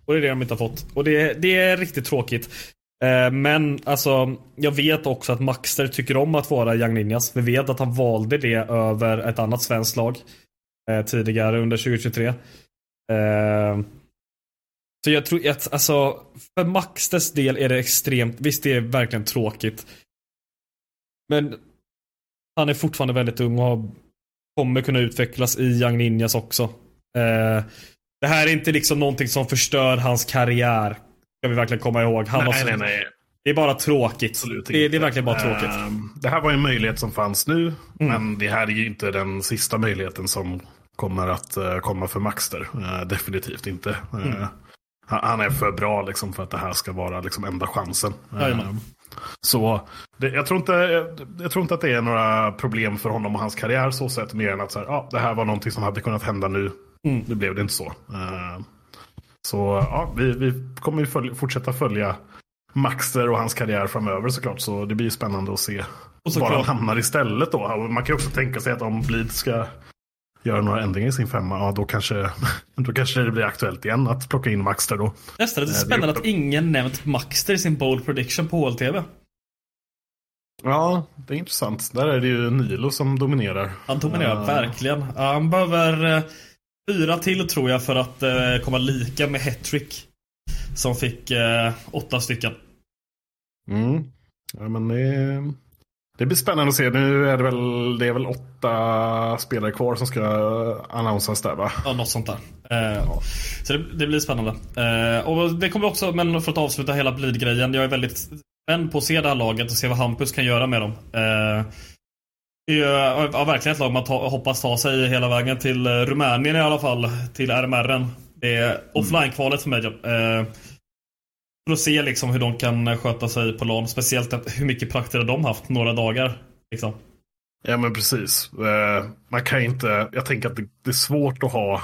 Speaker 2: och det är det de inte har fått. Och det, det är riktigt tråkigt. Eh, men alltså, jag vet också att Maxter tycker om att vara Young Ninjas. Vi vet att han valde det över ett annat svenskt lag eh, tidigare under 2023. Eh, så jag tror att, alltså, för Maxters del är det extremt, visst det är verkligen tråkigt. Men han är fortfarande väldigt ung och kommer kunna utvecklas i Young Ninjas också. Eh, det här är inte liksom någonting som förstör hans karriär. Ska vi verkligen komma ihåg. Han har
Speaker 1: Nej,
Speaker 2: så-
Speaker 1: nej, nej.
Speaker 2: Det är bara tråkigt.
Speaker 1: Absolut
Speaker 2: det, det är verkligen bara tråkigt.
Speaker 1: Ehm, Det här var en möjlighet som fanns nu.
Speaker 2: Mm.
Speaker 1: Men det här är ju inte den sista möjligheten som kommer att eh, komma för Maxter. Eh, definitivt inte. Eh,
Speaker 2: Mm.
Speaker 1: han, är för bra liksom, för att det här ska vara liksom, enda chansen.
Speaker 2: Jajamän.
Speaker 1: Ehm, så det, jag, tror inte, jag, tror inte att det är några problem för honom och hans karriär så sett. Mer än att så här, ja, det här var någonting som hade kunnat hända nu.
Speaker 2: Mm.
Speaker 1: Nu blev det inte så. Ehm, så ja, vi, vi kommer ju följ, fortsätta följa Maxter och hans karriär framöver såklart. Så det blir ju spännande att se
Speaker 2: Och
Speaker 1: var han hamnar istället då. Man kan ju också tänka sig att om Bleed ska göra några ändringar i sin femma, ja då kanske, då kanske det blir aktuellt igen att plocka in Maxter då.
Speaker 2: Nästan
Speaker 1: Eh, det är
Speaker 2: spännande
Speaker 1: uppe-
Speaker 2: att ingen nämnt Maxter i sin bold prediction på HLTV.
Speaker 1: Ja, det är intressant. Där är det ju Nilo som dominerar.
Speaker 2: Han dominerar
Speaker 1: Eh,
Speaker 2: verkligen. Han behöver eh, fyra till tror jag för att eh, komma lika med Hattrick. Som fick eh, åtta stycken.
Speaker 1: Mm. Ja, men det, det blir spännande att se. Nu är det väl, det är väl åtta spelare kvar som ska annonsas där va?
Speaker 2: Ja, något sånt där. Eh, Så det, det blir spännande. Eh, och det kommer också, men för att avsluta hela Bleed-grejen. Jag är väldigt spänd på att se det här laget och se vad Hampus kan göra med dem. Eh, Det är ja, verkligen ett lag man ta, hoppas ta sig hela vägen till Rumänien i alla fall. Till RMR. Det är offline-kvalet för mig. Eh, för att se liksom hur de kan sköta sig på LAN. Speciellt hur mycket prakter de haft några dagar. Liksom.
Speaker 1: Ja men precis. Eh, man kan inte, jag tänker att det, är svårt att ha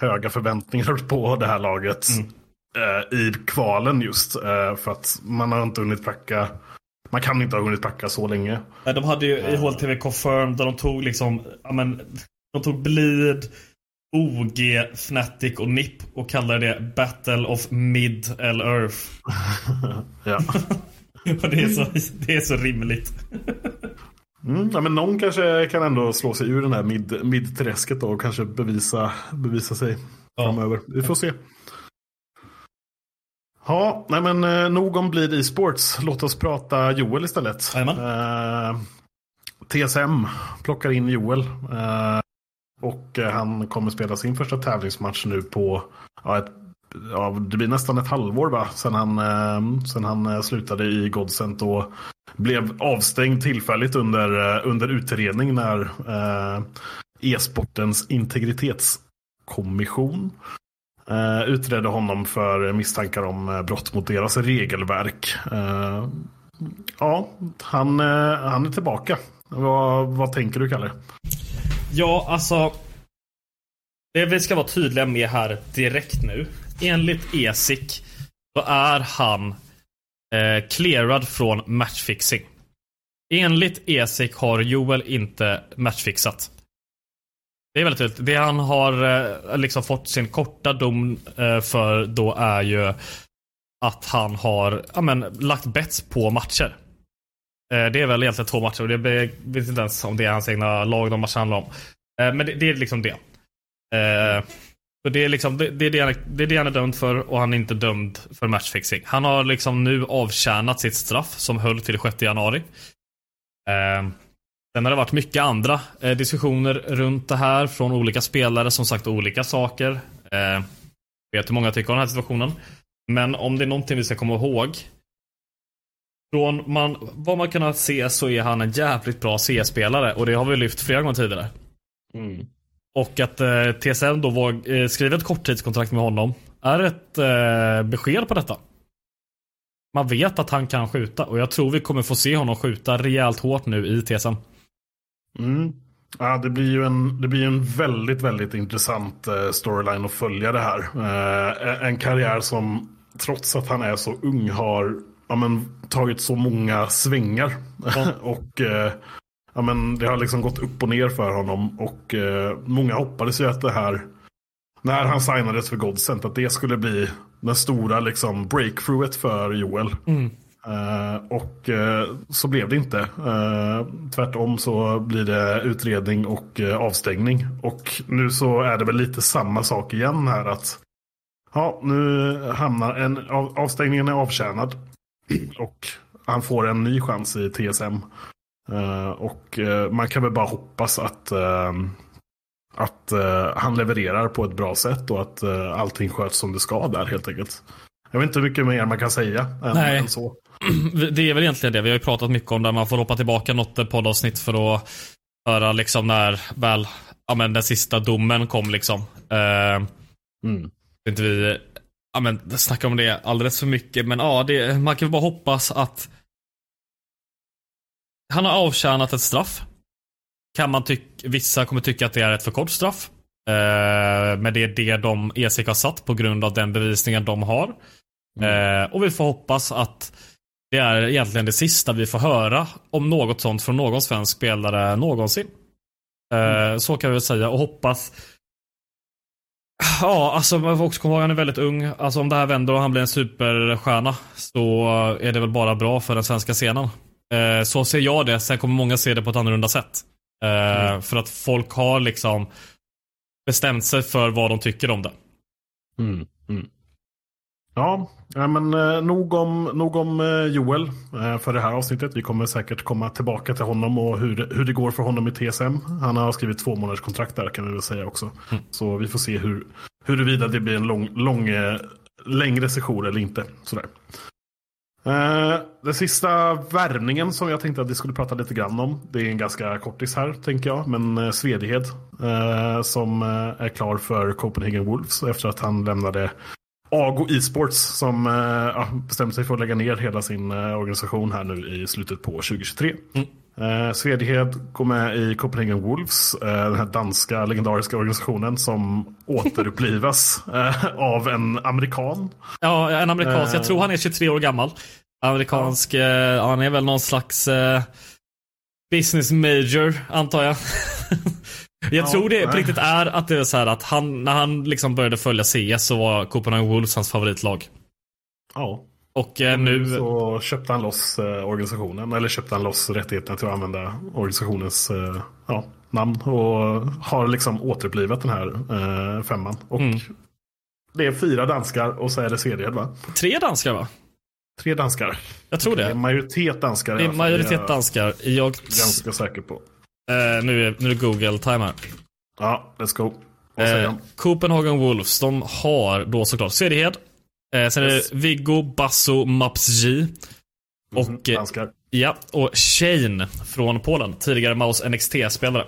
Speaker 1: höga förväntningar på det här laget mm. Eh, i kvalen just. Eh, för att man har inte hunnit pracka man kan inte ha hunnit pracka så länge.
Speaker 2: De hade ju i HLTV Confirmed där de tog liksom, ja men, de tog Bleed, OG, Fnatic och NIP och kallade det Battle of Mid L Earth.
Speaker 1: ja.
Speaker 2: det är så, det är så rimligt.
Speaker 1: Mm, ja, men någon kanske kan ändå slå sig ur den här mid, mid-träsket och kanske bevisa, bevisa sig ja. framöver. Vi får se. Ja, nej men eh, nog om Bleed Esports. Låt oss prata Joel istället. Eh, TSM plockar in Joel. Eh, och eh, han kommer spela sin första tävlingsmatch nu på ja, ett, ja, det blir nästan ett halvår va? Sen han, eh, sen han eh, slutade i Godsent och blev avstängd tillfälligt under, under utredning när eh, e-sportens integritetskommission eh, Eh, utredde honom för misstankar om eh, brott mot deras regelverk. Eh, ja, han, han är tillbaka. Vad, vad tänker du, Kalle?
Speaker 2: Ja, alltså. Det vi ska vara tydliga med här direkt nu. Enligt ESIC så är han eh, clearad från matchfixing. Enligt ESIC har Joel inte matchfixat. Det är väldigt tydligt. Det han har eh, liksom fått sin korta dom eh, för då är ju att han har ja, men, lagt bets på matcher. Eh, det är väl egentligen två matcher och det vet inte ens om det är hans egna lag de matcherna handlar om. Men det, det är liksom det. Så det är, liksom, det, det, är det, han, det är det han är dömd för och han är inte dömd för matchfixing. Han har liksom nu avtjänat sitt straff som höll till 6 januari. Sen har det varit mycket andra diskussioner runt det här från olika spelare som sagt olika saker. Jag vet hur många tycker om den här situationen. Men om det är någonting vi ska komma ihåg från man, vad man kunnat se så är han en jävligt bra CS-spelare och det har vi lyft flera gånger tidigare. Mm. Och att eh, TSM då var, eh, skriver ett korttidskontrakt med honom är ett eh, besked på detta. Man vet att han kan skjuta och jag tror vi kommer få se honom skjuta rejält hårt nu i TSM.
Speaker 1: Mm. Ja, det blir ju en, det blir en väldigt, väldigt intressant eh, storyline att följa det här. Eh, en karriär som trots att han är så ung har ja, men, tagit så många svängar. Ja. och eh, ja, men, det har liksom gått upp och ner för honom. Och många hoppades ju att det här, när han signades för Godsent, att det skulle bli den stora liksom, breakthroughet för Joel. Mm. Uh, och uh, så blev det inte. Uh, tvärtom så blir det utredning och avstängning. Och nu så är det väl lite samma sak igen här att Ja, nu hamnar en av, avstängningen är avtjänad. Och han får en ny chans i TSM. Och man kan väl bara hoppas att, att han levererar på ett bra sätt och att uh, allting sköts som det ska där helt enkelt. Jag vet inte hur mycket mer man kan säga än, Nej. än så.
Speaker 2: Det är väl egentligen det. Vi har ju pratat mycket om det. Man får hoppa tillbaka något poddavsnitt för att höra liksom när väl ja, men den sista domen kom liksom. Mm. Inte vi ja, men, snacka om det alldeles för mycket. Men ja, det, man kan bara hoppas att han har avtjänat ett straff. Kan man tycka, vissa kommer tycka att det är ett för kort straff. Eh, men det är det de ESIK har satt på grund av den bevisningen de har. Mm. Eh, och vi får hoppas att det är egentligen det sista vi får höra om något sånt från någon svensk spelare någonsin. Mm. Så kan vi väl säga och hoppas Ja, alltså man får också komma ihåg han är väldigt ung. Alltså om det här vänder och han blir en superstjärna så är det väl bara bra för den svenska scenen. Eh, så ser jag det. Sen kommer många se det på ett annorlunda sätt. Eh, mm. För att folk har liksom bestämt sig för vad de tycker om det.
Speaker 1: Mm. Mm. Ja, men eh, nog om, nog om eh, Joel eh, för det här avsnittet. Vi kommer säkert komma tillbaka till honom och hur, hur det går för honom i TSM. Han har skrivit två månaders kontrakt där kan vi väl säga också. Mm. Så vi får se hur, huruvida det blir en lång, lång, längre session eller inte. Sådär. Eh, den sista värvningen som jag tänkte att vi skulle prata lite grann om. Det är en ganska kortis här tänker jag. Men Svedhed som är klar för Copenhagen Wolves efter att han lämnade Ago Esports som uh, bestämde sig för att lägga ner hela sin organisation här nu i slutet på 2023. Mm. Uh, Svedhed går med i Copenhagen Wolves, uh, den här danska legendariska organisationen som återupplivas uh, av en amerikan.
Speaker 2: Ja, en amerikansk. Jag tror han är 23 år gammal. Amerikansk, ja. han är väl någon slags business major, antar jag. jag ja, tror det på riktigt är att det är så här att han, när han liksom började följa CS så var Copenhagen Wolves hans favoritlag.
Speaker 1: Ja.
Speaker 2: Och eh, nu...
Speaker 1: Så köpte han loss eh, organisationen, eller köpte han loss rättigheten till att använda organisationens eh, ja, namn. Och har liksom återupplivat den här eh, femman. Och mm. det är fyra danskar och så är det serier va?
Speaker 2: Tre danskar va?
Speaker 1: Tre danskar.
Speaker 2: Jag tror det. Det
Speaker 1: är majoritet danskar.
Speaker 2: Det är majoritet danskar. Jag är
Speaker 1: ganska säker på.
Speaker 2: Eh, nu, är, nu är det Google-time här.
Speaker 1: Ja, let's go.
Speaker 2: Eh, Copenhagen Wolves, de har då såklart Cederhed, Eh, sen yes. är det Viggo, Basso, Mapsj. Och, mm,
Speaker 1: danskar.
Speaker 2: Ja, och Shane från Polen. Tidigare Mouse NXT-spelare.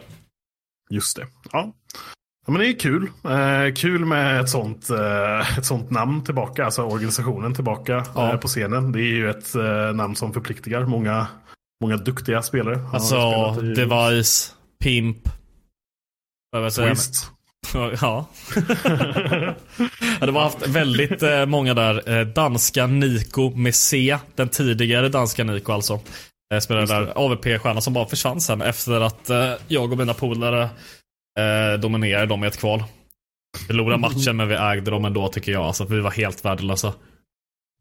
Speaker 1: Just det. Ja. ja. men det är kul. Eh, kul med ett sånt, eh, ett sånt namn tillbaka. Alltså organisationen tillbaka ja. eh, på scenen. Det är ju ett namn som förpliktigar många, många duktiga spelare.
Speaker 2: Alltså, Device, Pimp.
Speaker 1: Twist.
Speaker 2: Ja. ja, det var haft väldigt eh, många där. Eh, danska Nico med C. Den tidigare danska Nico alltså. Eh, spelade där AVP-stjärna som bara försvann sen efter att eh, jag och mina polare dominerade dem i ett kval. Förlorade matchen men vi ägde dem ändå tycker jag. Alltså, vi var helt värdelösa.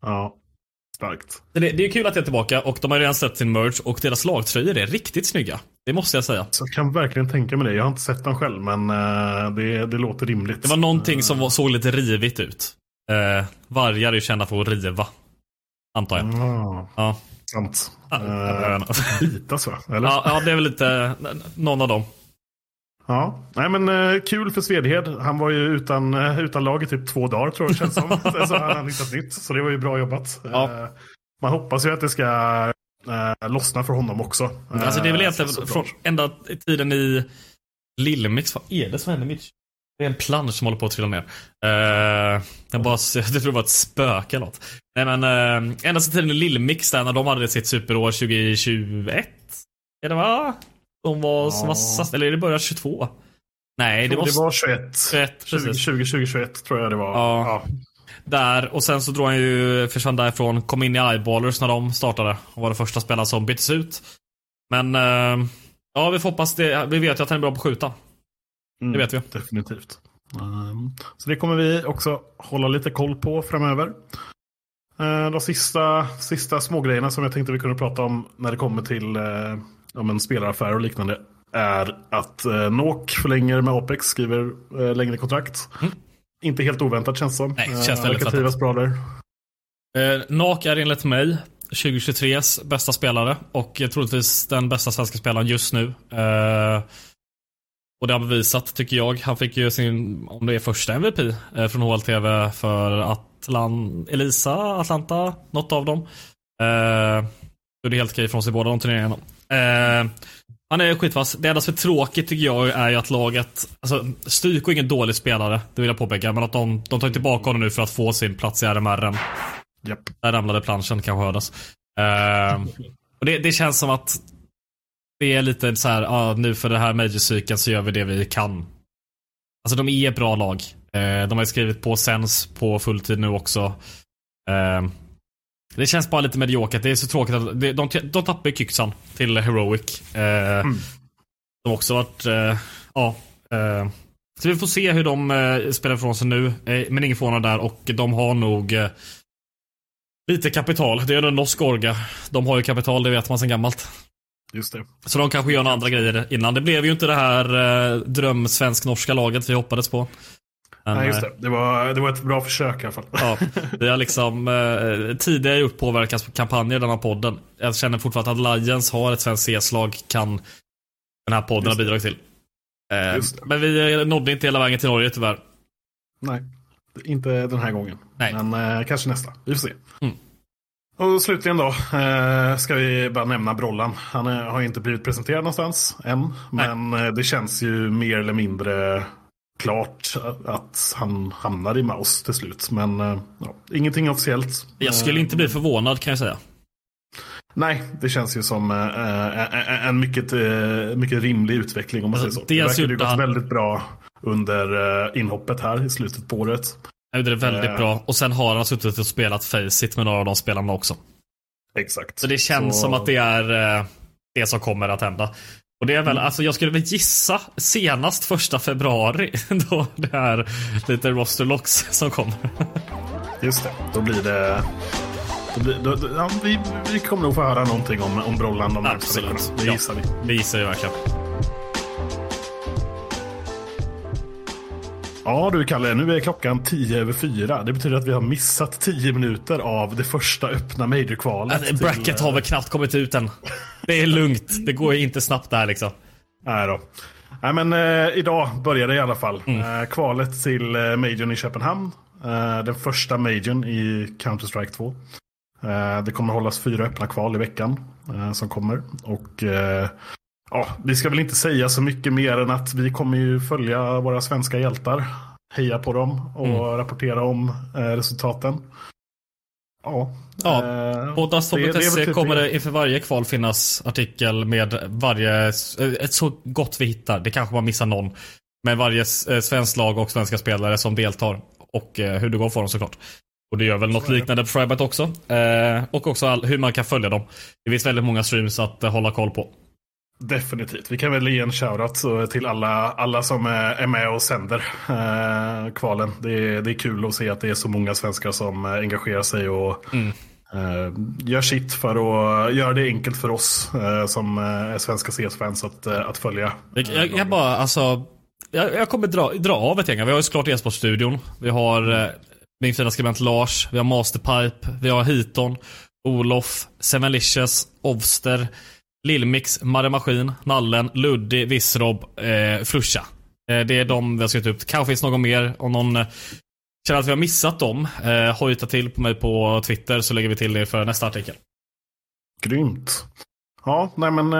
Speaker 1: Ja. Starkt.
Speaker 2: Det, det är kul att jag är tillbaka och de har redan släppt sin merch och deras lagtröjor är riktigt snygga. Det måste jag säga.
Speaker 1: Så jag kan verkligen tänka mig det. Jag har inte sett dem själv men uh, det, det låter rimligt.
Speaker 2: Det var någonting som var, såg lite rivigt ut. Uh, vargar är kända för att riva. Antar jag.
Speaker 1: Mm. Ja. Sant. Uh, bitas va? Eller?
Speaker 2: Ja, ja, det är väl lite någon av dem.
Speaker 1: Ja, nej men uh, kul för Svedhed. Han var ju utan, uh, utan lag i typ två dagar tror jag det känns som. så han har hittat nytt. Så det var ju bra jobbat. Ja. Uh, man hoppas ju att det ska uh, lossna för honom också.
Speaker 2: Alltså det är väl egentligen från ända tiden i Lillmix. Vad är det som händer Mitch? Det är en plansch som håller på att trilla ner. Uh, jag, bara, jag tror det var ett spöke eller något. Nej men uh, ända sedan tiden i Lillmix där när de hade sitt superår 2021. Är det va? De var som var, eller är det början 22? Nej, det,
Speaker 1: måste... det var 21. 21 20, 2021 tror jag det var.
Speaker 2: Ja. ja. Där, och sen så drog han ju, försvann därifrån, kom in i Eyeballers när de startade. Och var det första spelaren som byttes ut. Men, uh, ja vi får hoppas det. Vi vet ju att han är bra på att skjuta. Mm, det vet vi.
Speaker 1: Definitivt. Um, så det kommer vi också hålla lite koll på framöver. Uh, de sista, sista smågrejerna som jag tänkte vi kunde prata om när det kommer till uh, om en spelaraffär och liknande är att eh, Nok förlänger med Apex, skriver eh, längre kontrakt. Mm. Inte helt oväntat känns som.
Speaker 2: Nej, känns
Speaker 1: eh, trivas bra där.
Speaker 2: Eh, Nok är enligt mig 2023s bästa spelare och troligtvis den bästa svenska spelaren just nu. Eh, och det har bevisat tycker jag. Han fick ju sin, om det är första MVP eh, från HLTV för Atlan Elisa, Atlanta, något av dem. Eh, det är helt okej från sig båda de turneringarna. Eh, han är skitvass. Det enda som är tråkigt tycker jag är ju att laget, alltså Stryko är ingen dålig spelare, det vill jag påpeka, men att de, de tar tillbaka honom nu för att få sin plats i RMR.
Speaker 1: Yep.
Speaker 2: Där ramlade planschen kanske hördes. Eh, och det, det, känns som att det är lite så här, ah, nu för det här major så gör vi det vi kan. Alltså de är ett bra lag. Eh, de har skrivit på Sens på fulltid nu också. Eh, det känns bara lite mediokert. Det är så tråkigt att de, de, de tappar Kyksan till Heroic. Eh, mm. De har också varit, eh, ja. Eh, så vi får se hur de eh, spelar ifrån sig nu. Eh, men ingen förvånad där och de har nog eh, lite kapital. Det är en norsk orga. De har ju kapital, det vet man sedan gammalt.
Speaker 1: Just det.
Speaker 2: Så de kanske gör några andra grejer innan. Det blev ju inte det här eh, dröm svensk-norska laget vi hoppades på.
Speaker 1: Men, Nej, just det. Det var, det var ett bra försök i alla fall.
Speaker 2: Ja, vi har liksom eh, tidigare gjort påverkanskampanjer i den här podden. Jag känner fortfarande att Lions har ett svenskt C-slag kan den här podden ha bidragit till. Eh, men vi nådde inte hela vägen till Norge tyvärr.
Speaker 1: Nej, inte den här gången. Nej. Men eh, kanske nästa. Vi får se. Mm. Och slutligen då eh, ska vi bara nämna Brollan. Han har inte blivit presenterad någonstans än. Men eh, det känns ju mer eller mindre klart att han hamnar i Maus till slut. Men eh, ja, ingenting officiellt.
Speaker 2: Jag skulle inte bli förvånad kan jag säga.
Speaker 1: Nej, det känns ju som eh, en mycket, eh, mycket rimlig utveckling om man säger så. Det verkar ju gått väldigt bra under eh, inhoppet här i slutet på året.
Speaker 2: Gjorde det väldigt
Speaker 1: Eh.
Speaker 2: bra. Och sen har han suttit och spelat Faceit med några av de spelarna också.
Speaker 1: Exakt.
Speaker 2: Så det känns
Speaker 1: Så-
Speaker 2: som att det är det som kommer att hända. Och det är väl, alltså jag skulle väl gissa senast första februari då det är lite roster locks som kommer.
Speaker 1: Just det, då blir det... Då blir, då, då, ja, vi, vi kommer nog få höra någonting om, om Brollan de närmaste
Speaker 2: Absolut.
Speaker 1: veckorna. Det gissar vi.
Speaker 2: Det gissar jag verkligen.
Speaker 1: Ja du Kalle, nu är klockan tio över fyra. Det betyder att vi har missat tio minuter av det första öppna major-kvalet.
Speaker 2: Alltså,
Speaker 1: till-
Speaker 2: bracket har väl knappt kommit ut än. Det är lugnt. Det går ju inte snabbt där liksom.
Speaker 1: Nej då. Nej men eh, idag börjar det i alla fall.
Speaker 2: Mm.
Speaker 1: Eh, kvalet till eh, majorn i Köpenhamn. Eh, den första majorn i Counter-Strike 2. Eh, det kommer hållas fyra öppna kval i veckan eh, som kommer. Och eh, ja, vi ska väl inte säga så mycket mer än att vi kommer ju följa våra svenska hjältar. Heja på dem och
Speaker 2: Mm.
Speaker 1: rapportera om eh, resultaten. Ja.
Speaker 2: Ja,
Speaker 1: eh,
Speaker 2: På dassport.se
Speaker 1: typ
Speaker 2: kommer det inför varje kval finnas artikel med varje, eh, ett så gott vi hittar, det kanske man missar någon, med varje eh, svenskt lag och svenska spelare som deltar och eh, hur det går för dem såklart. Och det gör väl något liknande på Frybite också. Eh, och också all, hur man kan följa dem. Det finns väldigt många streams att eh, hålla koll på.
Speaker 1: Definitivt. Vi kan väl ge en shoutout så till alla, alla som är är med och sänder eh, kvalen. Det är, det är kul att se att det är så många svenskar som eh, engagerar sig och eh, gör sitt för att göra det enkelt för oss eh, som eh, är svenska CS-fans att, eh, att följa.
Speaker 2: Jag, jag, jag bara, alltså. Jag, jag kommer dra, dra av ett gäng. Vi har ju såklart e-sportstudion. Vi har eh, min fina skribent Lars. Vi har Masterpipe. Vi har Hiton. Olof. Sevenlicious. Ovster. Lillmix. Marre Maskin. Nallen. Luddi. Vissrob. Eh, Frusha. Eh, det är de vi har skrivit ut. Kanske finns någon mer. Om någon eh, känner att vi har missat dem. Eh, hojta till på mig på Twitter så lägger vi till det för nästa artikel.
Speaker 1: Grymt. Ja, nej men eh,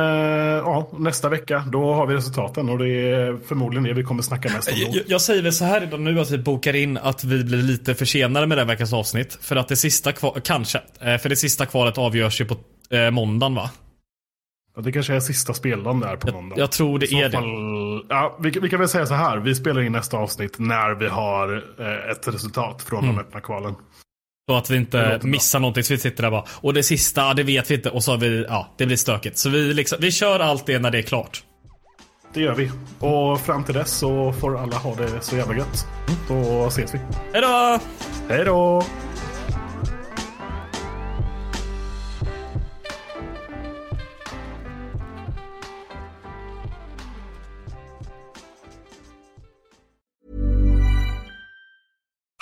Speaker 1: ja, nästa vecka då har vi resultaten och det är förmodligen det vi kommer snacka mest om då.
Speaker 2: Jag, jag säger väl så här redan nu att vi bokar in att vi blir lite försenade med den veckans avsnitt. För att det sista kvalet, kanske, eh, för det sista kvalet avgörs ju på eh, måndagen va?
Speaker 1: Ja, Det kanske är sista speldagen där på måndag.
Speaker 2: jag tror det är det.
Speaker 1: fall, Ja, vi, vi kan väl säga så här. Vi spelar in nästa avsnitt när vi har eh, ett resultat från
Speaker 2: Mm.
Speaker 1: de öppna kvalen.
Speaker 2: Så att vi
Speaker 1: Det
Speaker 2: inte
Speaker 1: låter bra.
Speaker 2: missar någonting. Så vi sitter där bara. Och det sista, det vet vi inte. Och så har vi, ja, det blir stökigt. Så vi, liksom, vi kör allt det när det är klart.
Speaker 1: Det gör vi. Och fram till dess så får alla ha det så jävla gött. Då ses vi.
Speaker 2: Hejdå!
Speaker 1: Hej då!